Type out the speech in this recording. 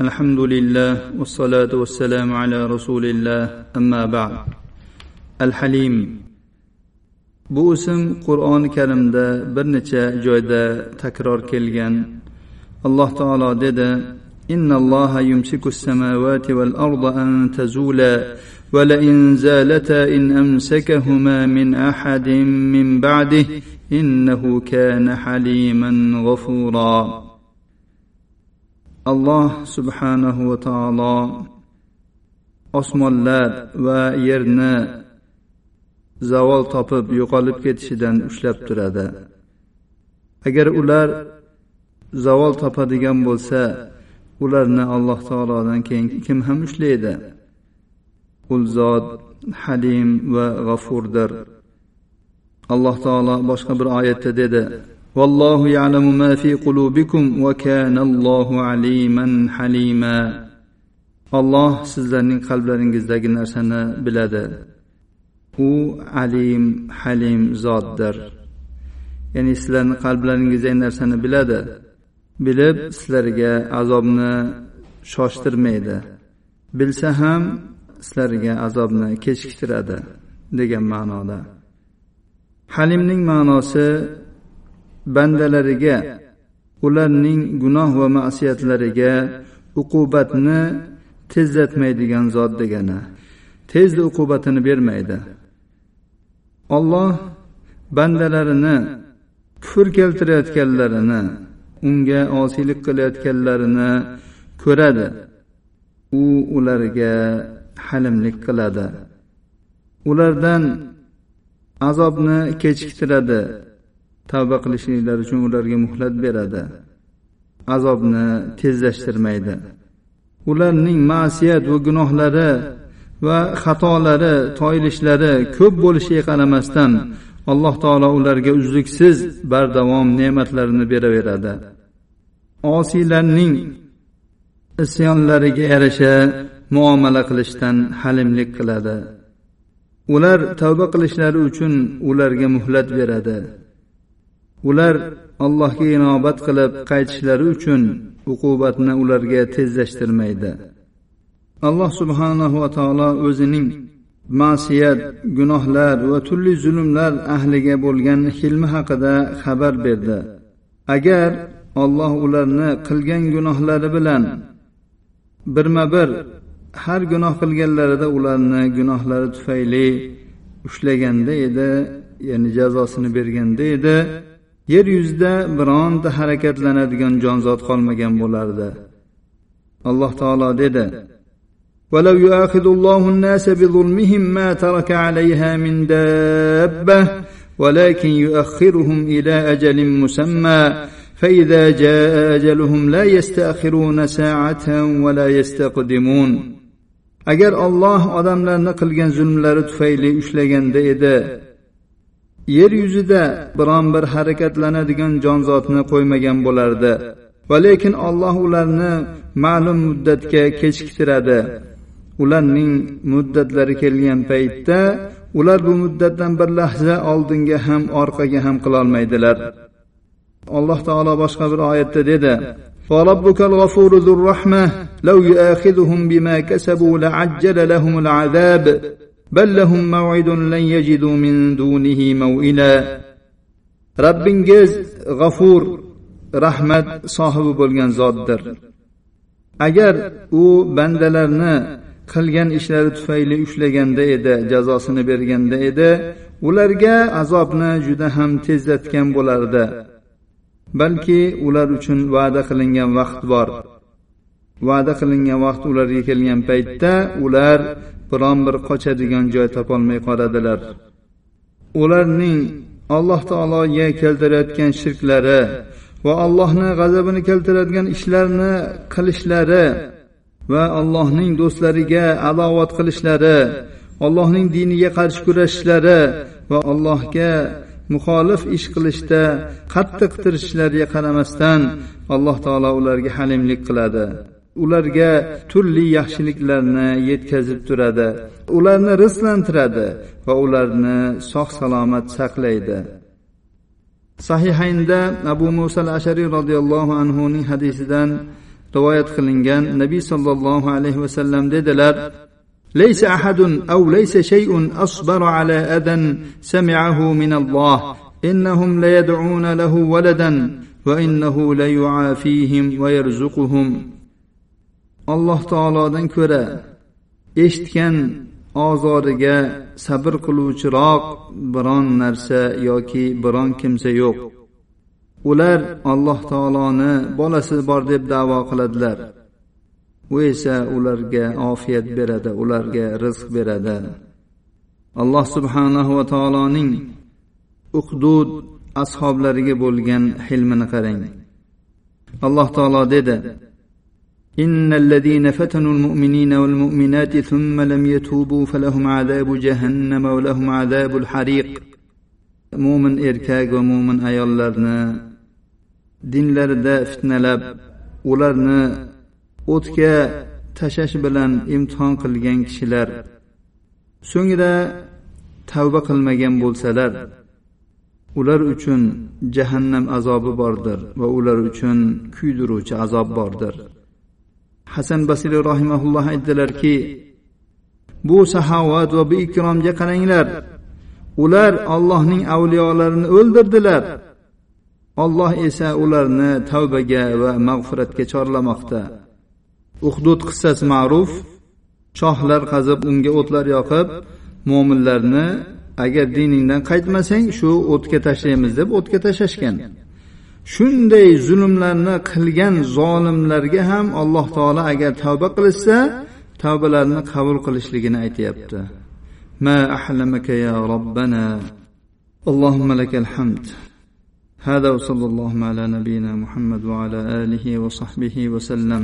الحمد لله والصلاة والسلام على رسول الله أما بعد الحليم bu ism qur'oni karimda bir necha joyda takror kelgan alloh taolo dedi إن الله يمسك السماوات والأرض أن تزولا ولئن زالتا إن أمسكهما من أحد من بعده إنه كان حليما غفورا alloh subhanahu va taolo osmonlar va yerni zavol topib yo'qolib ketishidan ushlab turadi. Agar ular zavol topadigan bo'lsa ularni alloh taolodan keyin kim ham ushlaydi? U zot halim va g'afurdir. Alloh taolo boshqa bir oyatda dedi والله يعلم ما في قلوبكم وكان الله عليما حليما alloh sizlarning qalblaringizdagi narsani biladi u alim halim zotdir ya'ni sizlarni qalblaringizdagi narsani biladi bilib sizlarga azobni shoshtirmaydi bilsa ham sizlarga azobni kechiktiradi degan ma'noda halimning ma'nosi bandalariga ularning gunoh va ma'siyatlariga uqubatni tezlatmaydigan zot degani. Tezda uqubatini bermaydi. Olloh bandalarini kufr keltirayotganlarini unga osiylik qilayotganlarini ko'radi. U ularga halimlik qiladi. Ulardan azobni kechiktiradi. Tavba qilishliklari uchun ularga muhlat beradi. Azobni tezlashtirmaydi. Ularning ma'siyat va gunohlari va xatolari toyilishlari ko'p bo'lishiga qaramasdan alloh taolo ularga uzluksiz bardavom ne'matlarini beraveradi. Osiylarning isyonlariga yarasha muomala qilishdan halimlik qiladi. Ular tavba qilishlari uchun ularga muhlat beradi. Ular allohga inobat qilib qaytishlari uchun uqubatni ularga tezlashtirmaydi. Alloh subhanahu va taolo o'zining ma'siyat gunohlar va turli zulmlar ahliga bo'lgan hilmi haqida xabar berdi. Agar olloh ularni qilgan gunohlari bilan birma bir har gunoh qilganlarida ularni gunohlari tufayli ushlaganda edi ya'ni jazosini berganda edi yer yuzida bironta harakatlanadigan jonzot qolmagan bo'lardi alloh taolo dedi ولو يؤاخذ الله الناس بظلمهم ما ترك عليها من دابه ولكن يؤخرهم الى اجل مسمى فاذا جاء اجلهم لا يستاخرون ساعه ولا يستقدمون agar olloh odamlarni qilgan zulmlari tufayli ushlaganda edi yer yuzida biron bir harakatlanadigan jonzotni qo'ymagan bo'lardi va lekin olloh ularni ma'lum muddatga kechiktiradi ularning muddatlari kelgan paytda ular bu muddatdan bir lahza oldinga ham orqaga ham qilolmaydilar alloh taolo boshqa bir oyatda dedi وربك الغفور ذو الرحمة لو يؤاخذهم بما كسبوا لعجل لهم العذاب بل لهم موعد لن يجدوا من دونه موئلا ربingiz g'afur rahmat sohibi bo'lgan zotdir agar u bandalarni qilgan ishlari tufayli ushlaganda edi jazosini berganda edi ularga azobni juda ham tezlatgan bo'lardi balki ular uchun va'da qilingan vaqt bor Va'da qilingan vaqt ularga kelgan paytda ular biron bir qochadigan joy topolmay qoladilar. Ularning alloh taologa keltirayotgan shirklari va allohni g'azabini keltiradigan ishlarni qilishlari va allohning do'stlariga adovat qilishlari allohning diniga qarshi kurashishlari va allohga muxolif ish qilishda qattiq tirishishlariga qaramasdan alloh taolo ularga halimlik qiladi. ularga turli yaxshiliklarni yetkazib turadi ularni rizqlantiradi va ularni sog' salomat saqlaydi sahihaynda abu muso al ashariy roziyallohu anhuning hadisidan rivoyat qilingan nabiy sollallohu alayhi vasallam dedilar ليس أحد أو ليس شيء أصبر على أذى سمعه من الله إنهم ليدعون له ولدا وإنه ليعافيهم ويرزقهم alloh taolodan ko'ra eshitgan ozoriga sabr qiluvchiroq biron narsa yoki biron kimsa yo'q. Ular alloh taoloni bolasi bor deb davo qiladilar. U esa ularga ofiyat beradi ularga rizq beradi. Alloh subhanahu va taoloning uqdud ashoblariga bo'lgan hilmini qarang. Alloh taolo dedi إن الذين فتنوا المؤمنين والمؤمنات ثم لم يتوبوا فلهم عذاب جهنم ولهم عذاب الحريق mo'min erkak va mo'min ayollarni dinlarida fitnalab ularni o'tga tashlash bilan imtihon qilgan kishilar so'ngra tavba qilmagan bo'lsalar ular uchun jahannam azobi bordir va ular uchun kuydiruvchi azob bordir Hasan basriy rahimaulloh aytdilarki bu saxovat va bu ikromga qaranglar. Ular allohning avliyolarini o'ldirdilar. Olloh esa ularni tavbaga va mag'firatga chorlamoqda. Uhdud qissasi ma'ruf shohlar qazib unga o'tlar yoqib mo'minlarni agar diningdan qaytmasang shu o'tga tashlaymiz deb o'tga tashlashgan. shunday zulmlarni qilgan zolimlarga ham alloh taolo agar tavba qilishsa tavbalarini qabul qilishligini aytyapti ما أحلمك يا ربنا اللهم لك الحمد هذا وصلى الله على نبينا محمد وعلى آله وصحبه وسلم